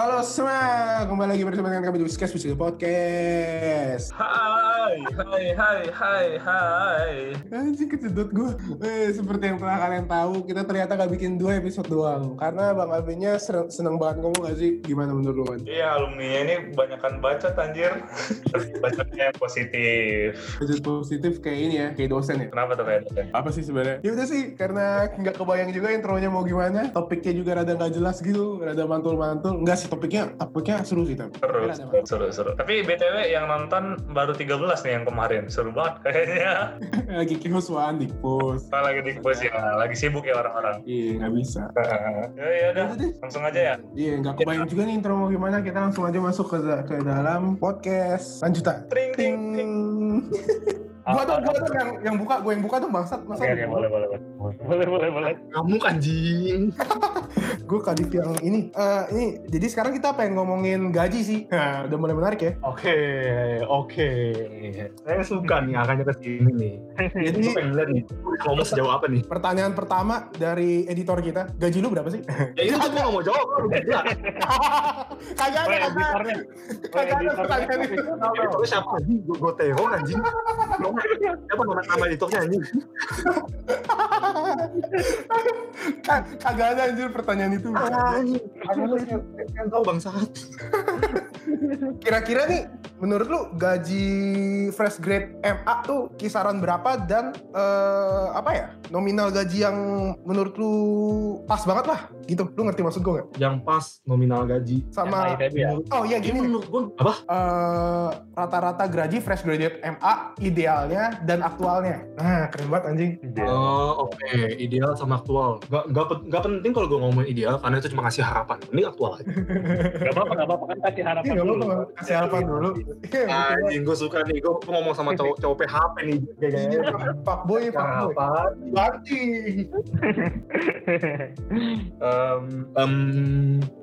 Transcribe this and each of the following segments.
Halo semua, kembali lagi bersama dengan kami di Whiskas Whiskas Podcast. Hai, hai, hai, hai, hai. Anjing kecedot gue. Eh, seperti yang telah kalian tahu, kita ternyata gak bikin dua episode doang. Karena Bang Alvinnya ser- seneng banget ngomong gak sih? Gimana menurut lu, Man? Iya, alumni ini banyakan bacot anjir. Bacotnya positif. Episode positif kayak ini ya, kayak dosen ya. Kenapa tuh kayak gitu? Apa sih sebenarnya? Ya udah sih, karena nggak kebayang juga intronya mau gimana. Topiknya juga rada nggak jelas gitu, rada mantul-mantul. Enggak sih topiknya, topiknya seru sih tapi. Seru, seru, seru. Tapi BTW yang nonton baru 13 nih yang kemarin. Seru banget kayaknya. lagi kios waan di pos. Kita lagi di bos ya, lagi sibuk ya orang-orang. Iya, nggak bisa. ya ya udah, langsung aja ya. Iya, nggak kebayang juga nih intro mau gimana. Kita langsung aja masuk ke, ke dalam podcast lanjutan. Ting, Ting. ting. Gua tuh, gua tuh yang, yang buka, gua yang buka tuh bangsat. Masa Oke, oke, boleh, boleh, boleh. Boleh, boleh, boleh. Kamu anjing. Gue kadif yang ini. Eh, ini, jadi sekarang kita pengen ngomongin gaji sih. Nah, udah mulai menarik ya. Oke, oke. Saya suka nih arahnya ke sini nih. Jadi Gue pengen lihat nih, ngomong sejauh apa nih? pertanyaan pertama dari editor kita, gaji lu berapa sih? Ya itu tuh gue gak mau jawab, lu gila. Kagak ada, kagak editornya. kagak ada pertanyaan itu. Itu siapa anjing? Gue gue terong anjing. Siapa nama nama editornya anjing? Ka- Kagak ada anjir pertanyaan itu. Aku yang tahu bangsa. Kira-kira nih, menurut lu gaji fresh grade MA tuh kisaran berapa dan eh, apa ya nominal gaji yang menurut lu pas banget lah gitu. Lu ngerti maksud gue nggak? Yang pas nominal gaji. Sama ya? oh iya Ini gini nih. menurut gue apa? eh, rata-rata gaji fresh graduate MA idealnya dan aktualnya. Nah keren banget anjing. Oh, oke. Ideal sama aktual. Gak, gak, gak penting kalau gue ngomongin ideal karena itu cuma ngasih harapan. Ini aktual aja. Gak apa-apa, gak apa-apa kan kasih harapan Dulu. apa-apa kasih harapan dulu. Iya. Anjing, gue suka nih. Gue ngomong sama cowok cowok PHP nih. Iya, Pak boy, Pak boy. Anjing. um, um,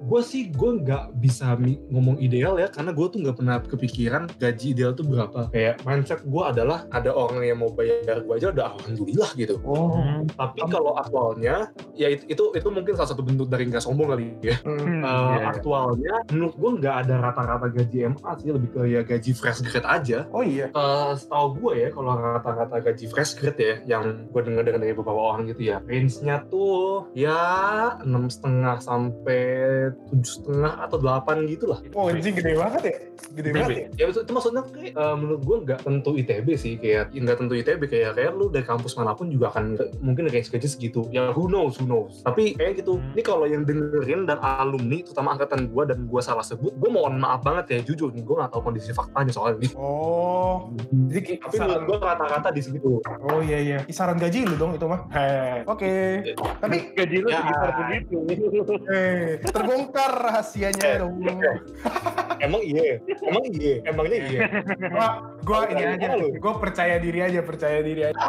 gue sih gue nggak bisa ngomong ideal ya karena gue tuh nggak pernah kepikiran gaji ideal tuh berapa kayak mindset gue adalah ada orang yang mau bayar gue aja udah alhamdulillah gitu Oh. tapi kalau aktualnya ya itu, itu itu mungkin salah satu bentuk dari nggak sombong kali ya Hmm. Uh, iya, iya. aktualnya menurut gue nggak ada rata-rata gaji MA sih lebih ke ya gaji fresh grade aja Oh iya. Uh, setahu gue ya kalau rata-rata gaji fresh grade ya yang gue dengar dari beberapa orang gitu ya range-nya tuh ya enam setengah sampai tujuh setengah atau delapan gitu lah Oh anjing gede banget ya. Gede banget ya. ya itu, itu maksudnya kayak, uh, menurut gue nggak tentu ITB sih kayak nggak tentu ITB kayak kayak lu dari kampus mana pun juga akan mungkin range gaji segitu ya who knows who knows tapi kayak gitu Hmm. ini kalau yang dengerin dan alumni terutama angkatan gue dan gue salah sebut gue mohon maaf banget ya jujur nih gue nggak tahu kondisi faktanya soalnya nih Oh. Jadi tapi menurut gue rata-rata di segitu Oh iya iya. Kisaran gaji lu dong itu mah. Oke. Tapi Gaji lu Ya. sekitar begitu. eh terbongkar rahasianya Eh, dong. emang iya emang iya emangnya iya gua ini aja. Gua percaya diri aja, percaya diri aja.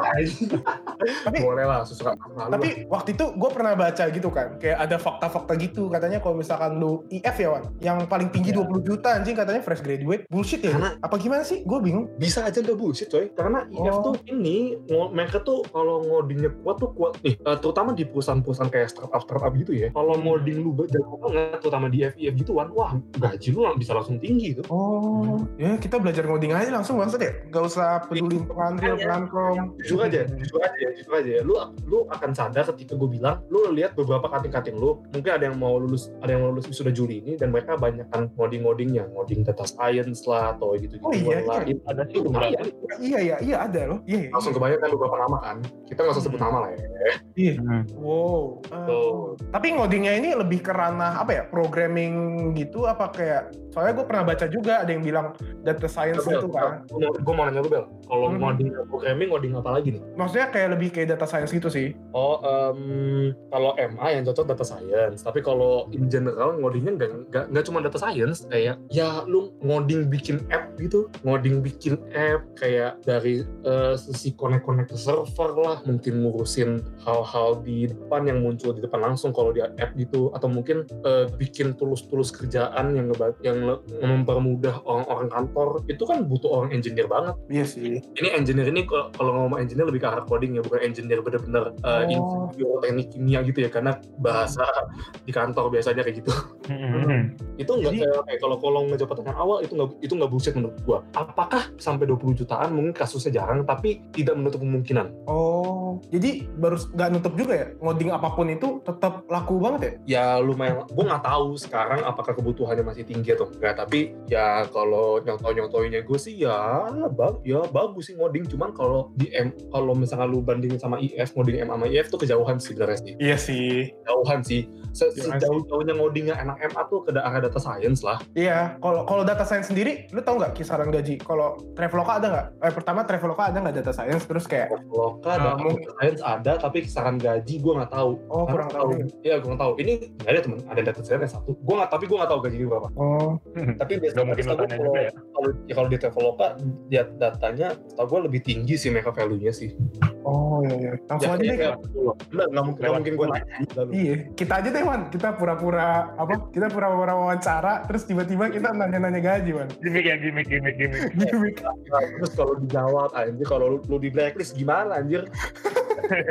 Tapi boleh lah sesuka sama lu tapi waktu itu gue pernah baca gitu kan kayak ada fakta-fakta gitu. Katanya kalau misalkan lu IF ya Wan yang paling tinggi Ya. 20 juta anjing katanya fresh graduate. Bullshit ya? Karena- apa gimana sih? Gue bingung. Bisa aja udah bullshit coy. Karena IF Oh. tuh ini mereka tuh kalau ngodingnya kuat tuh kuat nih. Eh, terutama di perusahaan-perusahaan kayak startup startup gitu ya. Kalau ngoding lu jago banget terutama di FIF gituan wah gaji lu bisa langsung tinggi tuh. Oh. Ya kita belajar ngoding aja langsung ya gak usah peduli pengantril Makanya. pengankom jujur aja jujur aja jujur aja. Lu lu akan sadar ketika gue bilang lu lihat beberapa kating-kating lu mungkin ada yang mau lulus ada yang mau lulus sudah Juli ini dan mereka banyak kan ngoding-ngodingnya. Ngoding data science lah atau gitu gitu Oh iya, iya. Ada sih itu lumayan. iya iya iya ada loh. Iya iya. langsung kebanyakan beberapa nama kan. Kita nggak usah sebut nama lah ya. Iya. Hmm. wow. Tuh. tapi ngodingnya ini lebih ke ranah apa ya programming gitu apa kayak soalnya gue pernah baca juga ada yang bilang data science gitu kan mau, gua mau nanya lu Bel. Kalau Hmm. ngoding programming ngoding apa lagi nih? Maksudnya kayak lebih kayak data science gitu sih. Oh em, kalau MA yang cocok data science. Tapi kalau in general ngodingnya nggak nggak nggak cuma data science. Kayak ya lu ngoding bikin app gitu. Ngoding bikin app kayak dari eh, sisi connect connect ke server lah. Mungkin ngurusin hal-hal di depan yang muncul di depan langsung kalau di app gitu. Atau mungkin eh, bikin tulus-tulus kerjaan yang yang mempermudah orang-orang kantor. Itu kan butuh orang engineer engineer banget. Iya sih. Ini engineer ini kalau ngomong engineer lebih ke arah coding ya, bukan engineer bener-bener uh, Oh. teknik kimia gitu ya, karena bahasa di kantor biasanya kayak gitu. Hmm. itu nggak Jadi- kayak kayak kalau kalau ngejabat dengan awal itu nggak itu nggak bullshit menurut gua. Apakah sampai 20 jutaan mungkin kasusnya jarang tapi tidak menutup kemungkinan. Oh, jadi baru nggak nutup juga ya? Ngoding apa pun itu tetap laku banget ya? Ya lumayan, gua nggak tahu sekarang apakah kebutuhannya masih tinggi atau enggak. Tapi ya kalau nyontoh nyontohinnya gue sih ya bag, ya bagus sih ngoding. Cuman kalau di M, kalau misalnya lu bandingin sama IF, ngoding M sama IF tuh kejauhan sih sebenarnya sih. Iya sih. Jauhan sih. Se- Jauhan Sejauh-jauhnya ngodingnya anak MA tuh ke arah data science lah. Iya, kalau kalau data science sendiri, lu tau nggak kisaran gaji? Kalau Traveloka ada nggak? Eh, pertama Traveloka ada nggak data science? Terus kayak, Loka Ah, data mungkin- science ada tapi kisaran gaji gue nggak tahu. oh Karena kurang tahu. Iya, gue nggak tahu. Ini nggak ada temen, ada data science satu. Gue nggak, tapi gue nggak tahu gajinya berapa. Oh, Tapi Gak biasanya mungkin kalau, juga ya. kalau, ya kalau di Traveloka, lihat datanya, tau gue lebih tinggi sih mereka value-nya sih. Oh iya iya. Langsung aja deh. kayak- Enggak, nggak mungkin, gue nanya. Iya, kita aja deh, Wan. Kita pura-pura apa? Kita pura-pura wawancara, terus tiba-tiba kita nanya-nanya gaji, Wan. Gimik ya, gimik, gimik, gimik. Gimik. Terus kalau dijawab, anjir, kalau lu, lu di blacklist gimana, anjir?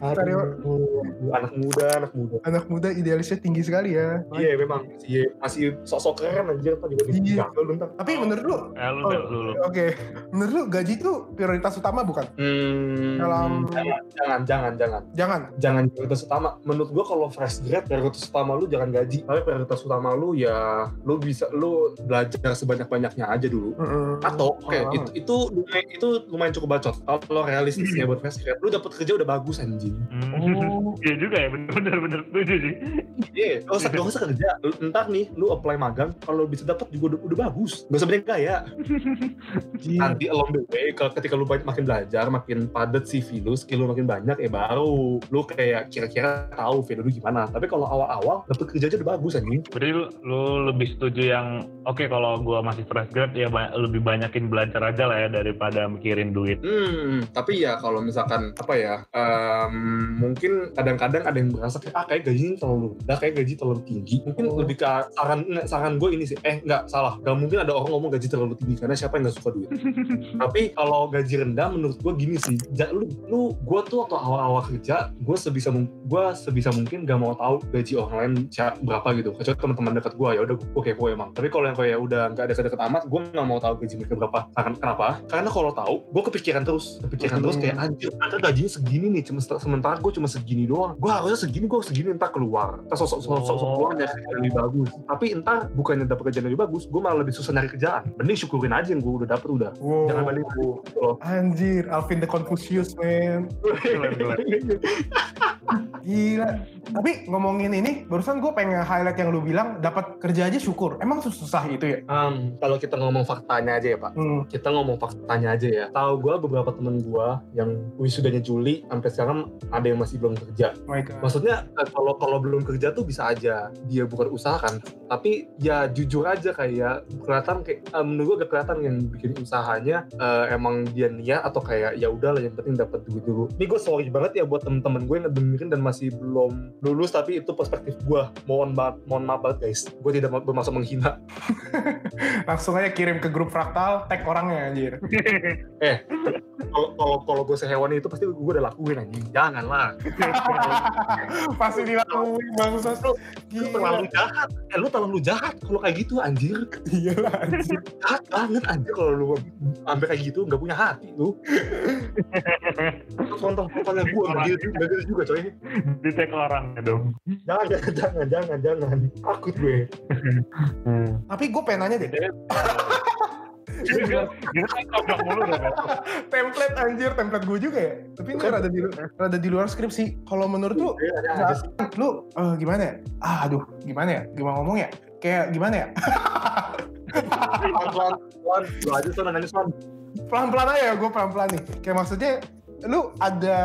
Aduh, anak muda, anak muda. Anak muda idealisnya tinggi sekali ya. Iya, memang. Iya, masih sok-sok keren, anjir. Tadi gue Iya. bentar. Tapi menurut lu, Eh, lu, Oh, deh, lu, lu. oke, menurut lu gaji itu prioritas utama bukan? Hmm, Dalam- jangan, jangan, jangan, jangan. Jangan. jangan prioritas utama. Menurut gua kalau fresh grad prioritas utama lu jangan gaji. Tapi prioritas utama lu ya lu bisa lu belajar sebanyak-banyaknya aja dulu. Mm-mm. Atau oke Oh. itu itu lumayan itu lumayan cukup bacot. Kalau realistis ya buat fresh grad, lu dapat kerja udah bagus anjing. Hmm. Iya juga ya, bener-bener bener setuju sih. Iya, gak usah gak usah kerja. Lu- Entar nih lu apply magang, kalau bisa dapat juga udah, udah bagus. Gak usah banyak gaya. Nanti along the way, kalau ketika lu banyak makin belajar, makin padat CV lu, skill lu makin banyak, ya baru lu kayak kira-kira tahu value lu gimana. Tapi kalau awal-awal dapet kerja aja udah bagus anjing. Berarti lu, lu lebih setuju yang oke kalau gua masih fresh grad ya ba- lebih banyakin belajar aja lah ya daripada mikirin duit. Hmm, tapi ya kalau misalkan apa ya, em, mungkin kadang-kadang ada yang merasa kayak ah kayak gajinya terlalu rendah, kayak gaji terlalu tinggi. Mungkin Oh. lebih ke saran nggak, saran gue ini sih, eh nggak salah, gak mungkin ada orang ngomong gaji terlalu tinggi karena siapa yang nggak suka duit. tapi kalau gaji rendah menurut gue gini sih, lu lu gue tuh waktu awal-awal kerja, gue sebisa gue sebisa mungkin gak mau tahu gaji orang lain sia- berapa gitu. Kecuali teman-teman dekat gue ya udah gue kepo emang. Tapi kalau yang kayak udah nggak deket-deket amat, gue nggak mau tahu gaji mereka berapa. Karena kenapa? Karena kalau tahu, gue kepikiran terus, kepikiran terus kayak anjir, ada gajinya segini nih, cuma sementara gue cuma segini doang. Gue harusnya segini, gue segini entar keluar, entar sosok sosok sosok Oh. keluar nyari kerjaan lebih bagus. Tapi entar bukannya dapet kerjaan lebih bagus, gue malah lebih susah nyari kerjaan. Mending syukurin aja yang gue udah dapet udah. Wow. Jangan banding gitu loh. Anjir, Alvin the Confucius, Keren, keren. Gila. Tapi ngomongin ini, barusan gue pengen highlight yang lu bilang, dapat kerja aja syukur. Emang susah itu ya? Um, kalau kita ngomong faktanya aja ya pak, Hmm. kita ngomong faktanya aja ya. Tahu gue beberapa temen gue yang wisudanya Juli sampai sekarang ada yang masih belum kerja. Oh. Maksudnya eh, kalau kalau belum kerja tuh bisa aja dia bukan usaha kan. Tapi ya jujur aja kayak kelihatan kayak eh, menurut gue agak kelihatan yang bikin usahanya eh, emang dia niat atau kayak ya udahlah yang penting dapat duit dulu. Ini gue sorry banget ya buat temen-temen gue yang ngedengerin dan masih belum lulus tapi itu perspektif gue. Mohon banget, mohon maaf banget guys. Gue tidak bermaksud menghina. Langsung aja kirim ke grup fraktal, tag orangnya anjir. Kalau kalau kalau gue sehewan itu pasti gue udah lakuin anjing. Jangan lah. Pasti dilakuin bangsa. Lu Gila. terlalu jahat. Eh, lu terlalu jahat kalau kayak gitu anjir. Iya lah anjir. jahat banget anjir kalau lu sampai kayak gitu nggak punya hati lu contoh contohnya gue nggak gitu nggak gitu juga coy Di tag orang ya dong. jangan jangan jangan jangan jangan takut gue Tapi gue pengen nanya deh, mulu template anjir, template gue juga ya. Tapi ini Bukan. rada di, rada di luar skripsi. Kalau menurut lu, Iya, sih. lu eh, gimana ya? Ah, aduh, gimana ya? Gimana ngomong ya? Kayak gimana ya? pelan pelan pelan lu aja nanya son Pelan-pelan aja ya, gue pelan-pelan nih. Kayak maksudnya, lu ada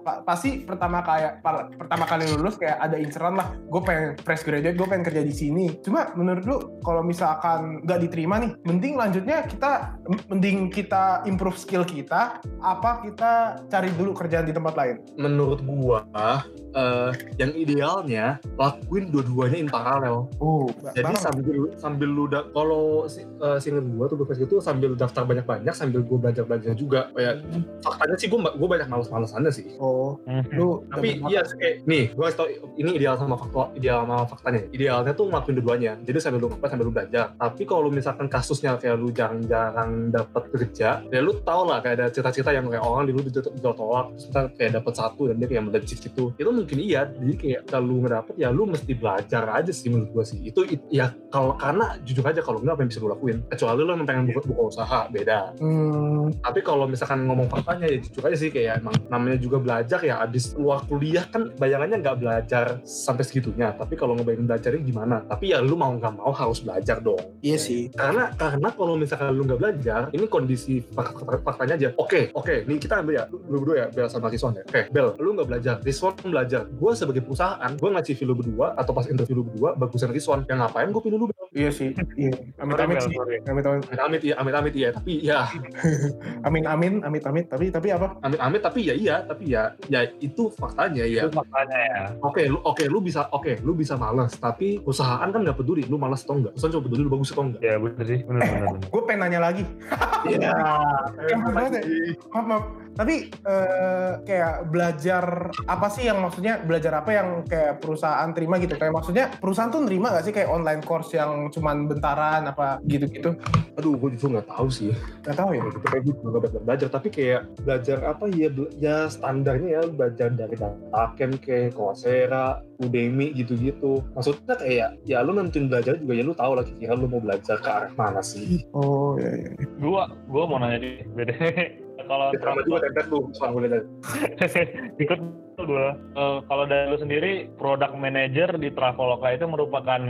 pa- pasti pertama kayak pertama kali lulus kayak ada inceran lah gue pengen fresh graduate gue pengen kerja di sini. Cuma menurut lu kalau misalkan nggak diterima nih mending lanjutnya kita mending kita improve skill kita apa kita cari dulu kerjaan di tempat lain? Menurut gua eh, yang idealnya lakuin dua-duanya in paralel. Oh jadi sambil sambil lu kalau si, uh, seinget gua tuh gue itu sambil daftar banyak-banyak sambil gua belajar-belajar juga. Kayak faktanya sih gua gua banyak males-malesannya sih. Oh. Hmm. lu tapi iya kayak nih gua kasih tau ini ideal sama fakta ideal sama faktanya idealnya tuh ngelakuin dua-duanya. Jadi sambil lu ngapain sambil lu belajar. Tapi kalau misalkan kasusnya kayak lu jarang-jarang dapat kerja ya lu tau lah kayak ada cerita-cerita yang kayak orang dulu ditolak terus ntar kayak dapat satu dan dia kayak melejit gitu. Itu mungkin iya. Jadi kayak kalau ngedapet ya lu mesti belajar aja sih menurut gua sih. Itu it- ya kalau karena jujur aja kalau nggak apa yang bisa lu lakuin? Kecuali lu emang pengen buka, buka usaha beda. Hmm, tapi kalau misalkan ngomong faktanya ya jujur aja sih kayak emang namanya juga belajar ya abis luar kuliah kan bayangannya nggak belajar sampai segitunya. Tapi kalau ngebayangin belajarnya gimana? Tapi ya lu mau nggak mau harus belajar dong. Iya sih. Karena karena kalau misalkan lu nggak belajar ini kondisi fak- fak- faktanya aja. Oke oke ini kita ambil ya lu, lu berdua ya Bel sama Rizwan ya. Oke Bel lu nggak belajar Rizwan belajar. Gue sebagai perusahaan gue ngasih lu berdua atau pas interview lu berdua bagusan Rizwan yang ngapain gue pilih lu Bel? Iya sih. Iya. Amit amit sih. Sorry. amit amit amit amit iya amit amit iya. Tapi ya. Amin amin amit amit tapi tapi apa amit amit tapi ya iya tapi ya ya itu faktanya ya Itu makanya ya. Oke, lu oke lu bisa oke lu bisa malas, tapi perusahaan kan nggak peduli lu malas atau enggak. Perusahaan cuma peduli lu bagus atau enggak. Ya bener sih, bener bener. bener. gue pengen nanya lagi Iya. Bener maaf maaf tapi eh, kayak belajar apa sih yang maksudnya belajar apa yang kayak perusahaan terima gitu kayak maksudnya perusahaan tuh nerima gak sih kayak online course yang cuman bentaran apa gitu-gitu Aduh, gue justru nggak tahu sih. nggak tahu ya gitu kayak gitu nggak belajar, belajar, tapi kayak belajar apa ya? Ya standarnya ya belajar dari Dataken kayak Coursera, Udemy gitu-gitu. Maksudnya kayak ya lu nentuin belajar juga ya lu tahu lah kira-kira lu mau belajar ke arah mana sih. oh iya iya Gua, gua mau nanya nih, beda. Kalau Ya, sama juga template lu, soal gue lihat. ikut gue. Eh, kalau dari lu sendiri, product manager di Traveloka itu merupakan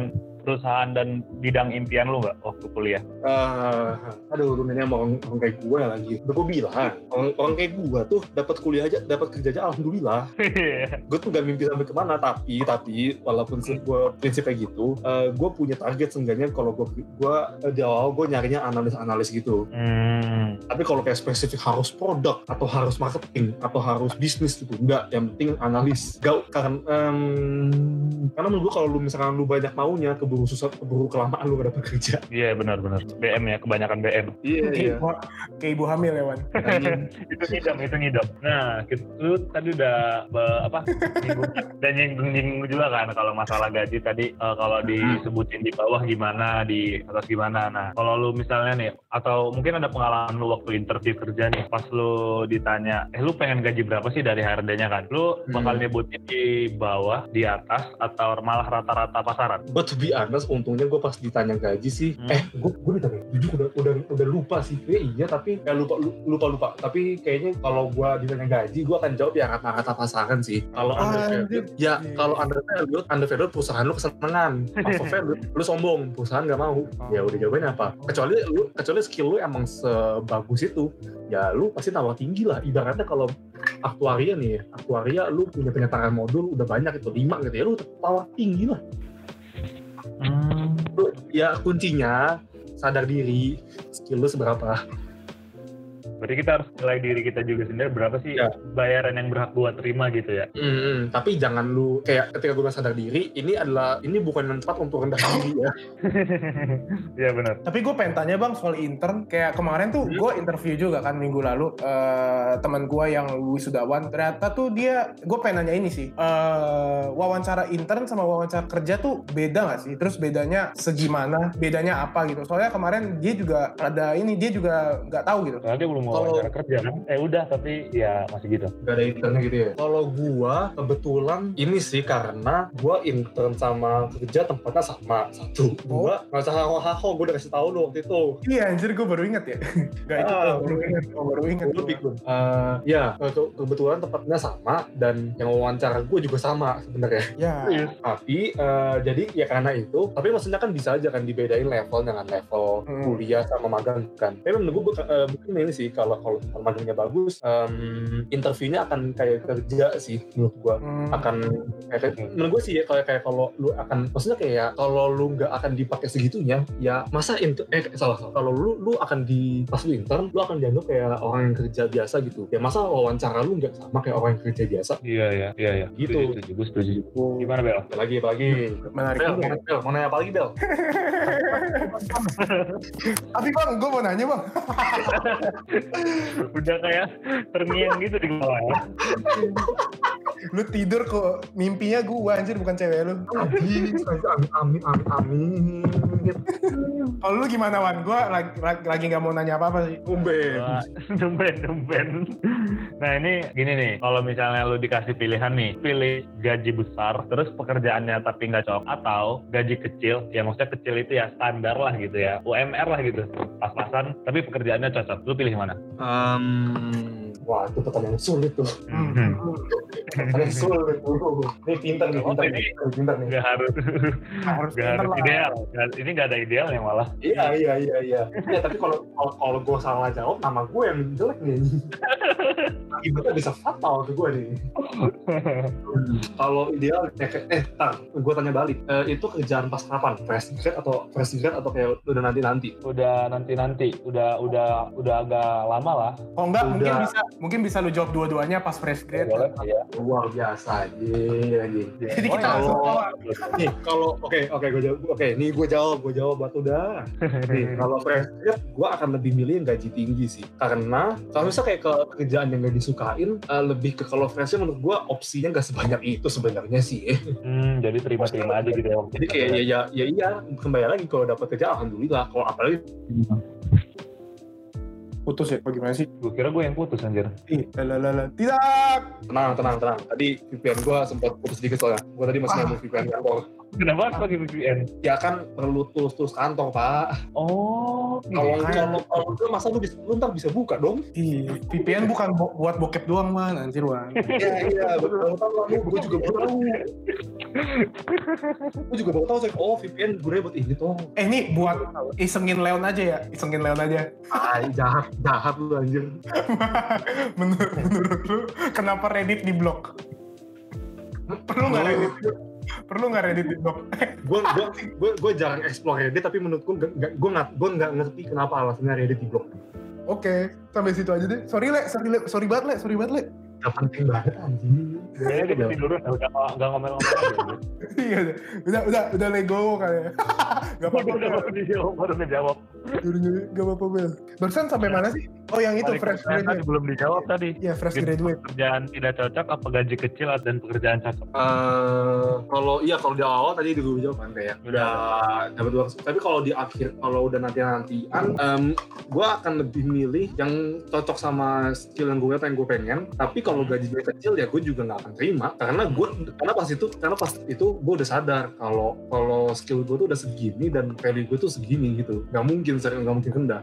perusahaan dan bidang impian lu nggak waktu kuliah? Ah, aduh, lu nanya sama orang, orang kayak gue lagi. Udah gue bilang, orang, orang kayak gue tuh dapat kuliah aja, dapat kerja aja, alhamdulillah. gue tuh gak mimpi sampai ke mana tapi tapi walaupun gue prinsipnya gitu eh, gue punya target seenggaknya kalau gue gue eh, di awal gue nyarinya analis-analis gitu hmm. tapi kalau kayak spesifik harus produk atau harus marketing atau harus bisnis gitu enggak yang penting analis gak karena em, karena menurut gue kalau lu misalkan lu banyak maunya keburu susah keburu kelamaan lu gak dapet kerja Iya benar-benar. BM ya, kebanyakan BM. iya kayak ibu, kayak ibu hamil ya Wan itu ngidam, itu ngidam. Nah, kita lu tadi udah be- apa? nyinggung- dan nyinggung-nyinggung juga kan kalau masalah gaji tadi eh, kalau disebutin di bawah gimana, di atas gimana. Nah, kalau lu misalnya nih atau mungkin ada pengalaman lu waktu interview kerja nih, pas lu ditanya, eh lu pengen gaji berapa sih dari HRD-nya kan? Lu bakal Hmm. nyebutin di bawah, di atas atau malah rata-rata pasaran? But to be honest, untungnya gue pas ditanya gaji sih, Hmm. eh gue gue ditanya, jujur udah udah udah lupa sih, ya iya tapi ya lupa lupa lupa. Tapi kayaknya kalau gue ditanya gaji, gue akan jawab ya rata-rata pasaran sih. Kalau undervalued, Anjir. ya kalau undervalued, undervalued perusahaan lu kesenangan, overvalued lu sombong, perusahaan nggak mau. Ya udah jawabannya apa? Kecuali lu kecuali skill lu emang sebagus itu, ya lu pasti nawar tinggi lah. Ibaratnya kalau aktuaria nih, aktuaria lu punya penyetaraan modul udah banyak itu lima gitu ya, lu tawar tinggi lah. Hmm. Ya kuncinya sadar diri skill lu seberapa Berarti kita harus nilai diri kita juga sendiri berapa sih Ya. bayaran yang berhak buat terima gitu ya. Hmm, tapi jangan lu kayak ketika gue bilang sadar diri ini adalah ini bukan tempat untuk rendah diri ya Iya benar. Tapi gue pengen tanya bang soal intern. Kayak kemarin tuh Hmm. gue interview juga kan minggu lalu eh teman gue yang wisudawan. Ternyata tuh dia, gue pengen nanya ini sih. eh wawancara intern sama wawancara kerja tuh beda gak sih? Terus bedanya segimana? Bedanya apa gitu? Soalnya kemarin dia juga ada ini, dia juga nggak tahu gitu. Soalnya dia belum wawancara kerja kan. Eh udah tapi ya masih gitu. gak ada internnya gitu ya kalau gua kebetulan ini sih karena gua intern sama kerja tempatnya sama satu dua nggak usah haho gua udah kasih tahu lu waktu itu Iya anjir gue baru inget ya. Gak itu Ah, baru inget, oh, baru inget. Gua pikun. Eh, ya ke- kebetulan tempatnya sama dan yang wawancara gue juga sama sebenarnya Ya. tapi eh, jadi ya karena itu tapi maksudnya kan bisa aja kan dibedain level dengan level Hmm. kuliah sama magang kan tapi menurut gue uh, mungkin ini sih kalau kalau madangnya bagus, em, interviewnya akan kayak kerja sih menurut gua Hmm. akan kayak menurut gue sih ya kayak kayak kalau lu akan maksudnya kayak kalau lu nggak akan dipakai segitunya ya masa inter eh salah salah kalau lu lu akan di pas lu intern lu akan dianggap kayak orang yang kerja biasa gitu ya masa wawancara lu nggak sama kayak orang yang kerja biasa Iya ya, iya ya. Gitu. Setuju, setuju, gue setuju. Gimana Bel? Lagi lagi Menarik Bel, mau, Bel, mau nanya apa lagi Bel? Tapi bang, gue mau nanya bang. Udah kayak terngiang gitu di ya. Lu tidur kok mimpinya gue anjir bukan cewek lu. Amin, amin, amin, amin. Kalau lu gimana Wan? Gue lagi, lagi gak mau nanya apa-apa sih. Umben. Wah, Tumben, tumben. Nah ini gini nih, kalau misalnya lu dikasih pilihan nih, pilih gaji besar, terus pekerjaannya tapi nggak cocok, atau gaji kecil, yang maksudnya kecil itu ya standar lah gitu ya, UMR lah gitu, pas-pasan, tapi pekerjaannya cocok. Lu pilih mana? Um, wah itu pertanyaan sulit tuh. Hmm. Pertanyaan sulit tuh. Ini pintar nih, Oh, pintar nih, pintar nih. Gak harus, Harus gak harus lah. ideal. Nggak- Ini gak ada idealnya malah. Iya iya iya iya. Ya tapi kalau kalau, kalau gue salah jawab nama gue yang jelek nih. Akibatnya bisa fatal ke gue nih. kalau ideal ya kayak eh tar, gue tanya balik. Eh, itu kerjaan pas kapan? Fresh grad atau fresh grad atau kayak udah nanti nanti? Udah nanti-nanti, udah udah udah agak lama lah. Oh enggak, Udah. mungkin bisa mungkin bisa lu jawab dua-duanya pas fresh grade. Boleh, iya. Luar biasa aja anjing. Jadi Oh, kita iya. langsung kalau- tahu. Nih kalau oke oke gue jawab oke nih gue jawab gue jawab batu dah. Nih, kalau fresh grad, gue akan lebih milih yang gaji tinggi sih. Karena kalau misalnya kayak ke kerjaan yang gak disukain, eh, lebih ke kalau fresh menurut gue opsinya gak sebanyak itu sebenarnya sih. Hmm, jadi terima-terima aja gitu ya. Jadi kayak ya, ya, ya iya, kembali lagi kalau dapat kerja alhamdulillah. Kalau apalagi Putus ya, bagaimana sih? Gue kira gue yang putus anjir. Ih, lalalala. Tidak. tenang tenang tenang. Tadi VPN gue sempat putus sedikit soalnya. Gue tadi masih Ah. ngomong VPN kantor. Kenapa harus pakai VPN? Ya kan perlu tulus-tulus kantor pak. Oh, Kalau kalau kalau lu masa lu bisa lu ntar bisa buka dong. Ih, VPN bukan bo- buat bokep doang man, anjir Wan. Iya iya betul tahu lu gue juga baru tahu. Gue juga baru tahu saya oh VPN gue buat ini tuh. Eh ini buat isengin Leon aja ya, isengin Leon aja. Ah jahat jahat lu anjir. menurut, menurut lu kenapa Reddit di blok? Perlu nggak Reddit? Perlu nggak Reddit di? Gue gue gue gue jarang explore Reddit tapi menurut gue nggak gue nggak gue nggak ngerti kenapa alasannya Reddit di blok. Oke, sampai situ aja deh. Sorry le, sorry le, sorry banget le, sorry banget le. Gak penting banget anjing. Kayaknya ketiduran, udah nggak- ngomel-ngomel. Iya, udah, udah, udah, udah lego kali ya. Gak apa-apa, Udah baru dijawab, baru ngejawab. Nyuri-nyuri, gak apa-apa Bel. Barusan sampai mana sih? Oh yang itu Tadi fresh pertanyaan tadi graduate. belum dijawab tadi. Iya fresh Gitu. graduate. Pekerjaan tidak cocok apa gaji kecil dan pekerjaan cocok? Eh, kalau iya kalau di awal tadi di gue jawab kan kayak Udah. udah dapat dua tapi kalau di akhir kalau udah nanti nantian em, gue akan lebih milih yang cocok sama skill yang gue pengen gue pengen tapi kalau gajinya kecil ya gue juga nggak akan terima karena gue karena pas itu karena pas itu gue udah sadar kalau kalau skill gue tuh udah segini dan value gue tuh segini gitu nggak mungkin sering nggak mungkin rendah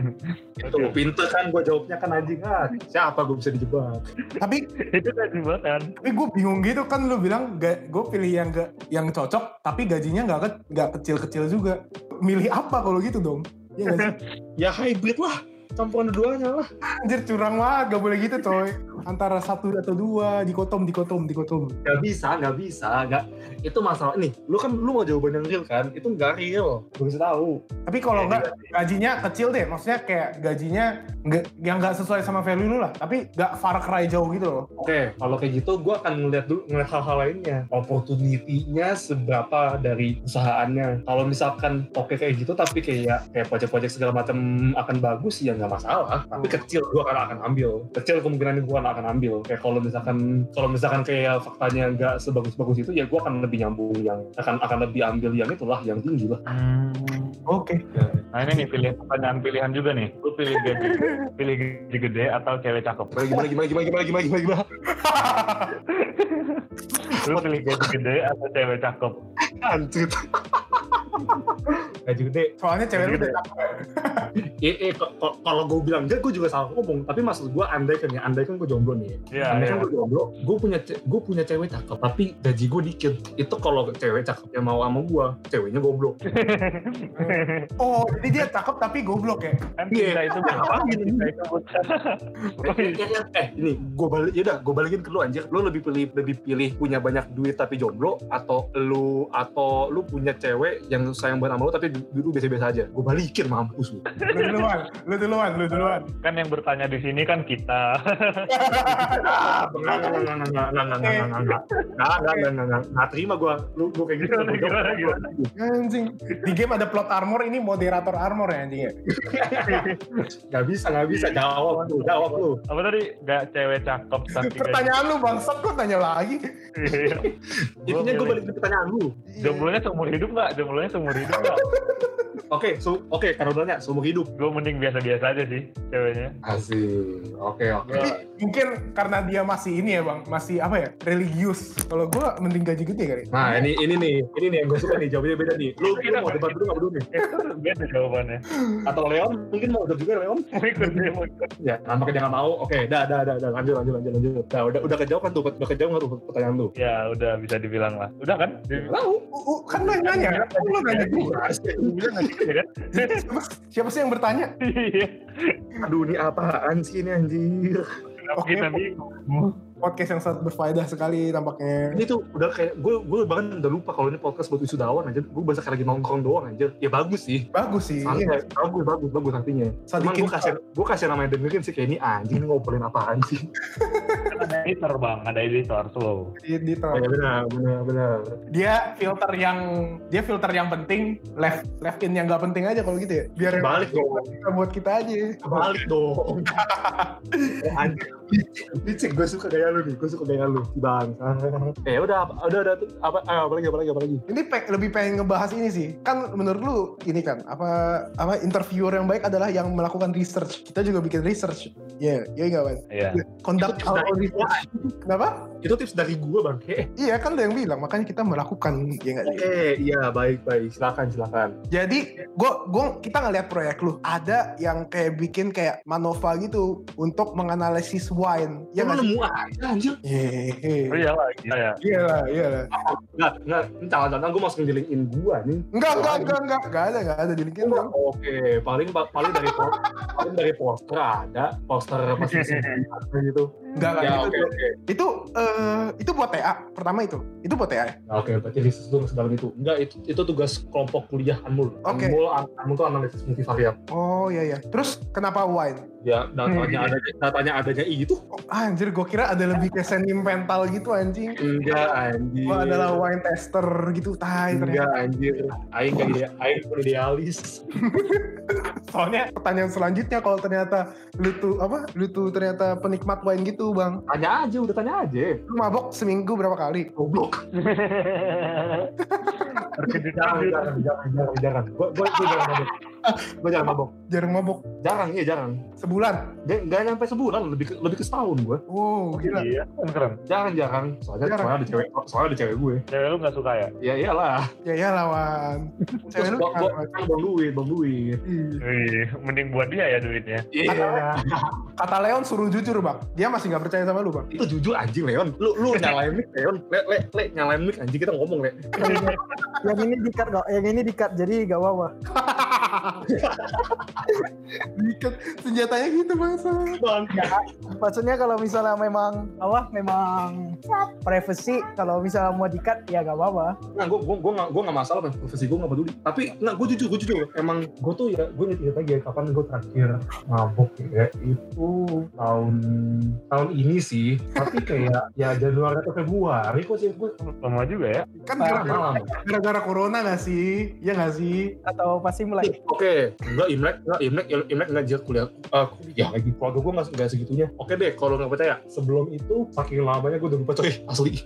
itu lo pinter kan gue jawabnya kan anjing ah siapa gue bisa dijebak Tapi, Itu kan jebakan. tapi gue bingung gitu kan lu bilang gue pilih yang gak, yang cocok, tapi gajinya nggak ke, nggak kecil-kecil juga. Milih apa kalau gitu dong? Iya sih? ya hybrid lah campuran keduanya lah Anjir curang banget, gak boleh gitu coy. Antara satu atau dua, dikotom, dikotom, dikotom. Gak bisa, gak bisa, gak. Itu masalah nih. Lu kan lu mau jawaban yang real kan? Itu nggak real. Gue bisa tahu. Tapi kalau Ya, nggak gajinya kecil deh, maksudnya kayak gajinya nggak yang nggak sesuai sama value lu lah. Tapi nggak far cry jauh gitu loh. Oke, kalau kayak gitu, gue akan ngeliat dulu ngeliat hal-hal lainnya. Opportunity-nya seberapa dari usahaannya. Kalau misalkan oke kayak gitu, tapi kayak kayak project-project segala macam akan bagus, ya nggak masalah. Tapi kecil gue akan akan ambil. Kecil kemungkinan gue akan ambil. Kayak kalau misalkan kalau misalkan kayak faktanya nggak sebagus-bagus itu, ya gue akan lebih nyambung yang akan akan lebih ambil yang itulah, yang tinggi lah. Oke. Nah ini nih pilih pertanyaan pilihan juga nih. Lu pilih gaji, pilih gaji gede atau cewek cakep? Gimana gimana gimana gimana gimana gimana gimana? Lu pilih gaji gede atau cewek cakep? Anjir. Gaji gede. Soalnya cewek Gede. udah cakep. ko- ko- kalau gue bilang enggak, gue juga salah ngomong. Tapi maksud gue andai kan ya, andai kan gue jomblo nih. Iya, andai iya. kan gue jomblo, gue punya gue punya cewek cakep, tapi gaji gue dikit. Itu kalau cewek cakep yang mau sama gue, ceweknya goblok. Oh, jadi dia cakep tapi goblok ya? Kan Iya. itu bukan cinta itu bukan. Eh, eh, eh, eh, ini gue balik, ya udah, gue balikin ke lu anjir. Lu lebih pilih lebih pilih milih punya banyak duit tapi jomblo atau lu atau lu punya cewek yang sayang banget sama lu tapi dulu biasa-biasa aja. Gue balikin mampus lu. Lu duluan lu duluan lu duluan. Kan yang bertanya di sini kan kita. Ah, nggak terima gue lu gue kayak gitu. Anjing di game ada plot armor ini moderator armor ya anjing ya? Nggak bisa nggak bisa. Jawab lu jawab lu. Apa tadi? Nggak cewek cakep nggak pertanyaan lu nggak kok tanya lagi? Iya. Intinya gue milih- balik ke pertanyaan lu. Jomblonya seumur hidup nggak? Jomblonya seumur hidup nggak? Oke, so, oke, karena udah nanya, seumur hidup. Gue mending biasa-biasa aja sih ceweknya. Asik, oke, oke. Tapi mungkin karena dia masih ini ya bang, masih apa ya, religius. Kalau gua mending gaji gede kali. Nah, ini ini nih, ini nih yang gue suka nih, jawabannya beda nih. Lu, lu mau debat dulu nggak dulu nih? Beda jawabannya. Atau Leon, mungkin mau debat juga Leon? Mau ikut dia mau ikut. Ya, nampaknya dia nggak mau. Oke, dah, dah, dah, dah, lanjut, lanjut, lanjut, lanjut. Nah, udah, udah kejawab kan tuh, udah kejawab nggak tuh pertanyaan lu? Ya udah bisa dibilang lah. Udah kan? Uh, kan lu yang nanya, kan lu nanya gua. nggak sih ya kan? Siapa, sih yang bertanya? Iya. Aduh, ini apaan sih ini anjir? Kenapa Oke. kita bingung? Podcast yang sangat berfaedah sekali tampaknya. Ini tuh udah kayak gue gue bahkan udah lupa kalau ini podcast buat wisudawan aja. Gue bahasa kayak lagi nongkrong doang aja. Ya bagus sih. Bagus sih. Santai, Iya. bagus, bagus, bagus artinya. Cuman gue kasih, gue kasih namanya dengerin sih kayak ini anjing ini ngobrolin apaan sih? Ada editor bang, ada editor slow. di, di Oh, ya benar, benar, benar. dia filter yang dia filter yang penting left left in yang nggak penting aja kalau gitu ya biar Balik dong. kita buat kita aja Balik dong. Anjing. Licik, gue suka gaya lu nih, gue suka gaya lu, bang. Eh udah, udah, udah, apa, ah, apa lagi, apa lagi, apa lagi? ini pe- lebih pengen ngebahas ini sih. Kan menurut lu ini kan apa apa interviewer yang baik adalah yang melakukan research. Kita juga bikin research. Ya ya nggak kan Iya. conduct our research. kenapa Itu tips dari gue bang. Eh, iya kan lo yang bilang makanya kita melakukan ya nggak sih Oke, iya baik baik. Silakan silakan. Jadi gua gua kita ngeliat proyek lu ada yang kayak bikin kayak Manova gitu untuk menganalisis wine. Ya nggak nemu aja anjir. Iya lah, gila ya. Iya lah, iya lah. Enggak, enggak. Ini jangan-jangan gue masuk ngelilingin gue nih. Enggak, enggak, enggak, enggak, enggak ada, enggak ada di LinkedIn. Oke, paling paling dari paling dari poster ada poster masih gitu. Enggak, enggak. Ya itu, oke oke. itu eh itu buat TA pertama itu. Itu buat TA ya? Nah, Oke, berarti riset lu sedalam itu. Enggak, itu itu tugas kelompok kuliah Anmul. Oke. Anmul, Anmul itu analisis multivariat. Oh iya iya. Terus kenapa wine? Ya, datanya ada datanya adanya itu. Oh, anjir, gua kira ada lebih ke sentimental gitu anjing. Enggak, anjir. Gua adalah wine tester gitu, tai Enggak, anjir. Aing gak ide, Aing idealis. Soalnya pertanyaan selanjutnya kalau ternyata lu tuh apa? Lu tuh ternyata penikmat wine gitu, Bang. Tanya aja, udah tanya aja. Lu mabok seminggu berapa kali? Goblok. Terkejut Jangan, jangan, jangan, jangan, jangan. Gua, gua, gua jarang mabok. Gua jarang mabok. Jarang mabok Jarang, iya jarang. sebulan. Nggak nyampe sebulan, lebih ke, lebih ke setahun gua. Wow, gila. Iya, kan keren. Jarang, jarang. Soalnya, Jarang. soalnya ada cewek, soalnya ada cewek gue. Cewek lu gak suka ya? Ya iyalah. Ya ya lawan. Cewek lu kan bang duit, bang duit. Wih, mending buat dia ya duitnya. Iya. Kata Leon suruh jujur bang. Dia masih nggak percaya sama lu bang. Itu jujur anjing Leon. Lu lu nyalain mic Leon. Le le le nyalain mic anjing kita ngomong le. yang ini dikat gak yang ini dikat jadi gak apa-apa Diket senjatanya gitu bang. Bang. maksudnya kalau misalnya memang apa memang privacy kalau misalnya mau dikat ya gak apa-apa Nah, gua gua gua nggak gua nggak masalah kan profesi gua nggak peduli. Tapi nggak gua jujur gua jujur. Emang gua tuh ya gua inget lagi ya kapan gua terakhir mabuk ya itu tahun tahun ini sih. Tapi kayak ya Januari atau Februari kok sih gua Lama juga ya. Kan gara-gara malam. gara-gara corona nggak sih? Iya nggak sih? atau pasti mulai Oke, enggak Imlek, enggak Imlek, Imlek ngajar kuliah, uh, kuliah lagi. Keluarga gue nggak nggak segitunya. Oke deh, kalau nggak percaya, sebelum itu saking lamanya gue udah lupa coy, asli.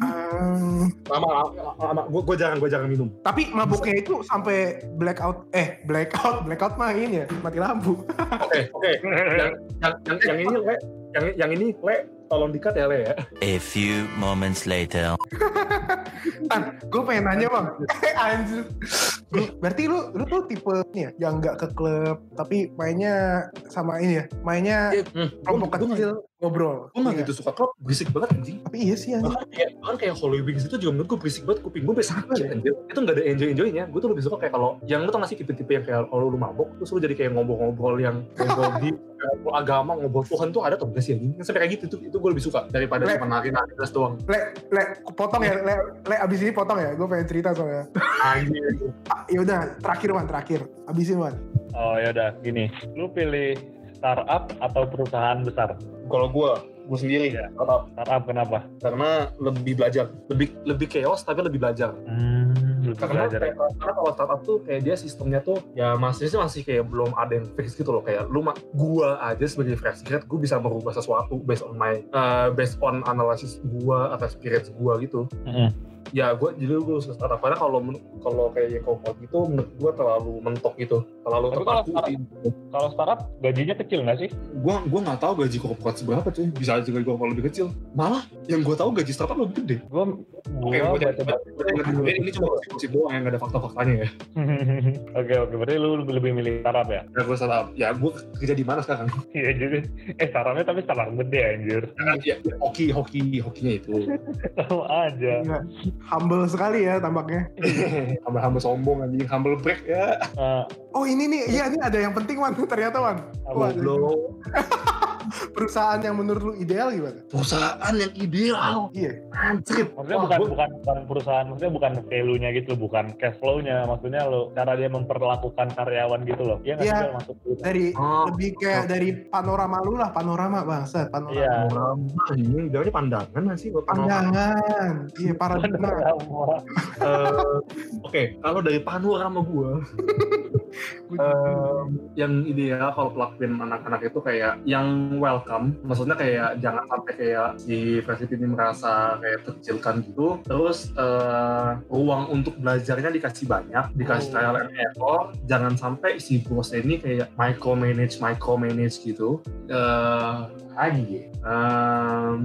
Um, Lama, lama, lama. Gue gue jarang, gue jarang minum. tapi mabuknya itu sampai blackout. Eh blackout, blackout mah ini ya mati lampu. Oke, oke. Yang, yang, yang, yang ini le, yang, yang ini le, tolong dikat ya Le ya. A few moments later. Tan, gue pengen nanya bang. Anjir. Lu- berarti lu lu tuh tipe ini ya, yang nggak ke klub tapi mainnya sama ini ya, mainnya Hmm, kelompok gue kecil ngobrol. gue gak Iya. gitu suka klub, berisik banget anjing. Tapi iya sih anjing. Bahkan kayak, bahkan kayak Holy Wings itu juga menurut gue berisik banget, kuping gue bisa sakit anjir. Itu gak ada enjoy-enjoynya, gue tuh lebih suka kayak kalau, yang lu tau gak sih tipe-tipe yang kayak kalau lu mabok, terus lu jadi kayak ngobrol-ngobrol yang ngobrol di agama, ngobrol Tuhan tuh ada tau gak sih anjing? Sampai kayak gitu, itu, itu gue lebih suka daripada Le- cuma nari-nari terus doang. Le, le, potong ya, le, le, abis ini potong ya. Gue pengen cerita soalnya. Anjir. Ah, yaudah, terakhir Wan, terakhir. Abisin Wan. Oh ya udah gini, lu pilih startup atau perusahaan besar? Kalau gue, gue sendiri Iya. tetap Startup kenapa? karena lebih belajar, lebih lebih chaos tapi lebih belajar. Hmm, lu karena, belajar ya. kayak- karena kalau startup tuh kayak dia sistemnya tuh ya masih sih masih kayak belum ada yang fix gitu loh kayak lu gua aja sebagai fresh grad gua bisa merubah sesuatu based on my uh, based on analysis gua atau experience gua gitu Mm-mm. ya gua jadi gua suka startup karena kalau kalau kayak yang kompot gitu menurut gua terlalu mentok gitu terlalu Tapi kalau startup- Kalau startup gajinya kecil nggak sih? gua gua nggak tahu gaji korporat seberapa cuy bisa aja gaji korporat lebih kecil malah yang gua tahu gaji startup lebih gede Gua Oke, gua gua baca ini, ini cuma gosip doang yang gak ada fakta-faktanya ya. Oke oke, berarti lu lebih lebih milih startup ya? Ya gue startup. Ya gue kerja di mana sekarang? Iya juga. Eh startupnya tapi startup gede anjir. Ya, ya, hoki, hoki, hokinya itu. Sama aja. Iya. Humble sekali ya tampaknya. Hamba-hamba sombong anjing, humble break ya. Eh, Oh ini nih, iya ini ada yang penting Wan. Ternyata Wan. apa? Perusahaan yang menurut lu ideal gimana? Perusahaan yang ideal. Iya. Anjir. Maksudnya Wah, bukan, gua- bukan bukan perusahaan, maksudnya bukan value-nya gitu, bukan cash flow-nya, maksudnya lo cara dia memperlakukan karyawan gitu loh. Iya Iya. masuk gitu. Dari Oh. lebih kayak dari panorama lu lah, panorama bangsa, panorama. Iya. Panorama ini, jawabnya pandangan gak sih? buat panorama? Pandangan. Iya, paradigma. Panorama. Eh, Oke, kalau dari panorama gue, Em, yang ideal kalau pelakuin anak-anak itu kayak yang welcome. Maksudnya kayak jangan sampai kayak si presiden ini merasa kayak terkecilkan gitu. Terus eh, ruang untuk belajarnya dikasih banyak dikasih Oh. trial and error. Jangan sampai si bos ini kayak micromanage micromanage gitu. Eh lagi Em,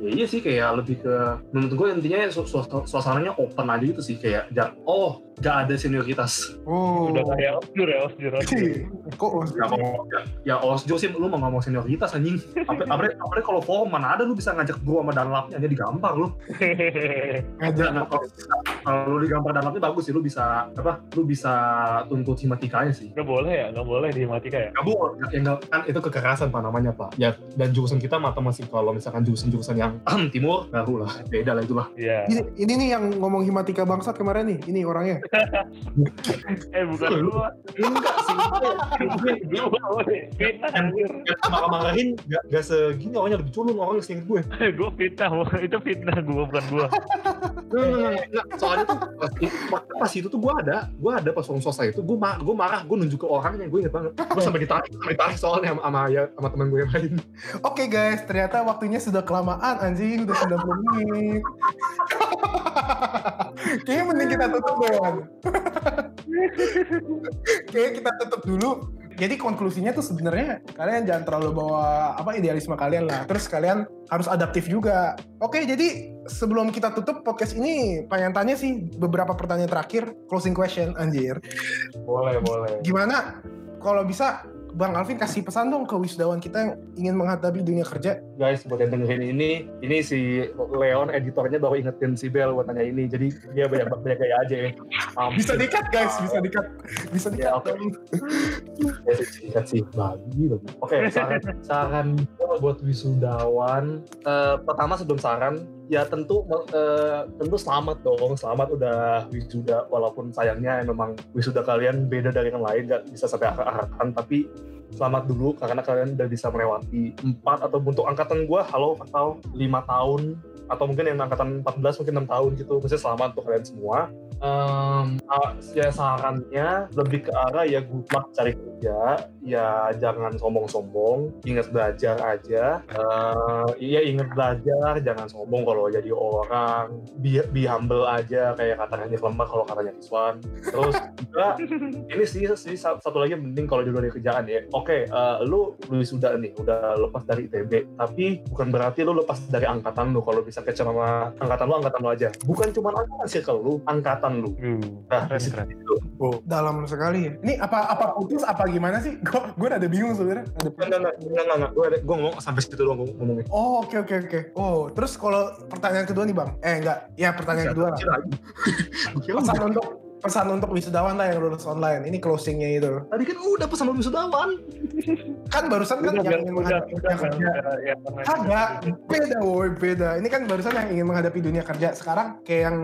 ya iya sih kayak lebih ke menurut gue intinya su- su- suasananya open aja gitu sih kayak jangan oh gak ada senioritas Oh. Udah kayak osjur ya, osjur, osjur. Kok os- Ya, ya, ya osjo sih lu mau ngomong senioritas anjing. Apalagi, apalagi, kalau forum mana ada lu bisa ngajak gua sama danlapnya aja digampar lu. ngajak Nah, kalau, kalau lu digampar danlapnya bagus sih lu bisa apa? Lu bisa tuntut himatikanya sih. Nggak boleh ya, nggak boleh di matika ya. Ya bu, ya, nggak- kan itu kekerasan pak namanya pak. Ya dan jurusan kita mata masih kalau misalkan jurusan-jurusan yang timur baru lah beda lah itulah. Iya. Ini, ini nih yang ngomong himatika bangsat kemarin nih. Ini orangnya. Eh bukan gua. Enggak sih. Marah-marahin gak, gak segini orangnya lebih culun orang sering gue. Gua fitnah, itu fitnah gua bukan gua. Nggak, nggak, nggak, nggak. soalnya tuh pas, pas, itu tuh gue ada, gue ada pas forum swasta itu, gue ma gue marah, gue nunjuk ke orangnya, gue inget banget. Gue sampai ditarik, sampai ditarik soalnya sama, sama, ya, sama temen gue yang lain. Oke guys, ternyata waktunya sudah kelamaan anjing, udah 90 menit. Kayaknya mending kita tutup deh, Wan. Kayaknya kita tutup dulu. Jadi konklusinya tuh sebenarnya kalian jangan terlalu bawa apa idealisme kalian lah. Terus kalian harus adaptif juga. Oke, jadi sebelum kita tutup podcast ini, pengen tanya sih beberapa pertanyaan terakhir, closing question anjir. Boleh, boleh. Gimana kalau bisa Bang Alvin kasih pesan dong ke wisdawan kita yang ingin menghadapi dunia kerja. Guys, buat yang dengerin ini, ini si Leon editornya baru ingetin si Bel buat tanya ini, jadi dia banyak banyak gaya aja ya. Um, Bisa dikat guys, bisa dikat. Bisa dikat. Ya, oke. Ya sih, singkat sih. Bagi. Oke, saran, saran gua buat wisudawan. Eh, pertama sebelum saran, ya tentu eh, tentu selamat dong. Selamat udah wisuda, walaupun sayangnya memang wisuda kalian beda dari yang lain, nggak bisa sampai akhir-akhiran, tapi selamat dulu karena kalian udah bisa melewati empat atau untuk angkatan gua halo atau lima tahun. Atau mungkin yang angkatan 14 mungkin enam tahun gitu. Maksudnya selamat untuk kalian semua. Em, ah, ya sarannya lebih ke arah ya good luck cari kerja ya jangan sombong-sombong ingat belajar aja. Eh, iya ingat belajar jangan sombong kalau jadi orang. Be, be humble aja kayak katanya Lemah kalau katanya Iswan terus juga ini sih sih sa- satu lagi yang penting kalau juga dari kerjaan ya. Oke eh, lu lu sudah nih udah lepas dari ITB tapi bukan berarti lu lepas dari angkatan lu kalau bisa kece sama angkatan lu angkatan lu aja. Bukan cuma angkatan circle lu angkatan lu. Nah di situ- keren. itu. Oh, dalam sekali. Ya. Ini apa apa putus apa gimana sih? Gue gue ada bingung sebenarnya. Ada putus. Enggak, enggak, enggak, enggak, enggak. Gue, gue ngomong sampai situ doang gue ngomongnya. Oh oke oke oke. Oh terus kalau pertanyaan kedua nih bang? Eh enggak, ya pertanyaan kedua lah. Gue Pesan untuk pesan untuk wisudawan lah yang lulus online. Ini closingnya itu. Tadi kan udah pesan lu wisudawan. Kan barusan kan Udah, yang ingin udah, menghadapi udah, dunia kerja. udah, ya, beda woi beda. Ini kan barusan yang ingin menghadapi dunia kerja. Sekarang kayak yang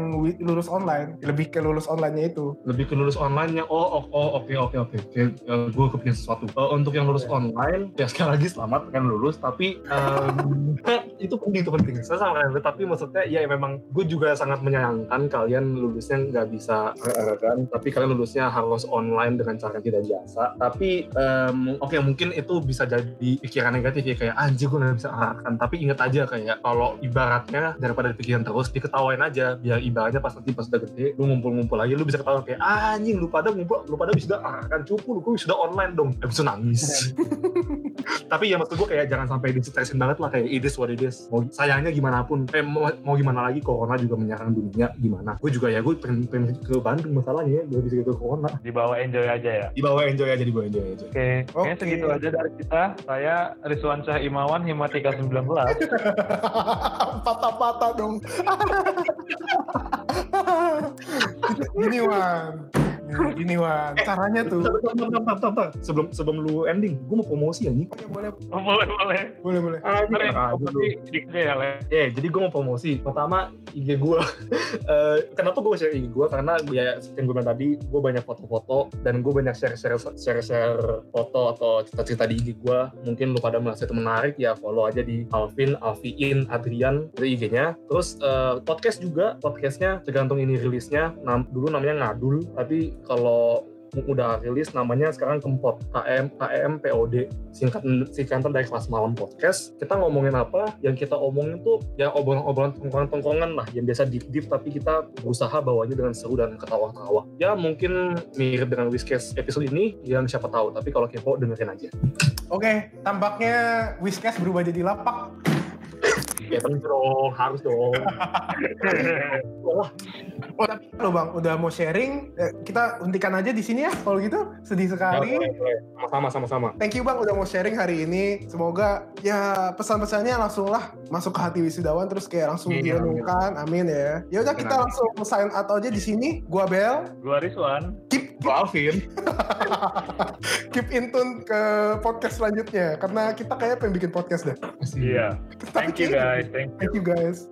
lulus online, lebih ke lulus online-nya itu. Lebih ke lulus online-nya. Oh, oh, oh, oke, oke, oke. Eh, gue kepikir sesuatu. Eh, untuk yang lulus online, ya sekali lagi selamat kan lulus. Tapi em, itu penting, itu penting. Saya sama kalian, tapi maksudnya ya memang gue juga sangat menyayangkan kalian lulusnya nggak bisa eh, kan. Tapi kalian lulusnya harus online dengan cara yang tidak biasa. Tapi em, oke mungkin itu bisa jadi pikiran negatif ya kayak anjir gue nggak bisa arahkan. Tapi ingat aja kayak kalau ibaratnya daripada dipikirin terus diketawain aja biar ibaratnya pas nanti pas udah gede lu ngumpul-ngumpul lagi lu bisa ketawa kayak "Ah, anjing lu pada ngumpul lu pada bisa arahkan cupu lu gue sudah online dong eh, bisa nangis tapi ya maksud gue kayak jangan sampai distresin banget lah kayak it is what it is mau sayangnya gimana pun eh mau, mau gimana lagi corona juga menyerang dunia gimana gue juga ya gue pengen, pengen ke Bandung masalahnya ya gue bisa ke corona Dibawa enjoy aja ya. dibawa enjoy aja dibawa enjoy aja Oke, kayaknya Oke. segitu aja dari kita. Saya Rizwan Syah Imawan, Himatika 19. Patah-patah dong. Gini Wan. Gini Wan. Caranya tuh. Bentar, bentar, bentar, bentar, bentar. sebelum sebelum lu ending gue mau promosi ya nih Boleh Oh, boleh, boleh. boleh boleh. Yang Ah, dikit ya. Ya, jadi gue mau promosi. Pertama, IG gue. Eh, kenapa gue share IG gue? Karena ya, seperti yang gue bilang tadi, gue banyak foto-foto dan gue banyak share-share share-share foto atau cerita-cerita di IG gue. Mungkin lu pada merasa itu menarik, ya follow aja di Alvin, Alfiin, Adrian, itu IG-nya. Terus eh, podcast juga, podcastnya tergantung ini rilisnya. Nam- dulu namanya Ngadul, tapi kalau udah rilis namanya sekarang Kempot KM KM POD singkatan dari kelas malam podcast kita ngomongin apa? Yang kita omongin tuh ya obrolan-obrolan tongkrongan-tongkrongan lah. Yang biasa deep deep tapi kita berusaha bawanya dengan seru dan ketawa-tawa ya mungkin mirip dengan Whiskas episode ini yang siapa tahu. Tapi kalau kepo dengerin aja. Oke, tampaknya Whiskas berubah jadi lapak. Ya tentu dong harus dong Wah, Oh, tapi lo bang, udah mau sharing, eh, kita hentikan aja di sini ya. Kalau gitu, sedih sekali. boleh, boleh. sama-sama sama-sama Thank you bang udah mau sharing hari ini. Semoga ya pesan-pesannya langsung lah masuk ke hati wisudawan terus kayak langsung Amin, direnungkan. Amin ya. Ya udah kita langsung sign out aja di sini. Gua Bel. Gua Rizwan. Gua Alvin keep in tune ke podcast selanjutnya karena kita kayak pengen bikin podcast deh. Iya. Thank you guys. Thank you. Thank you guys.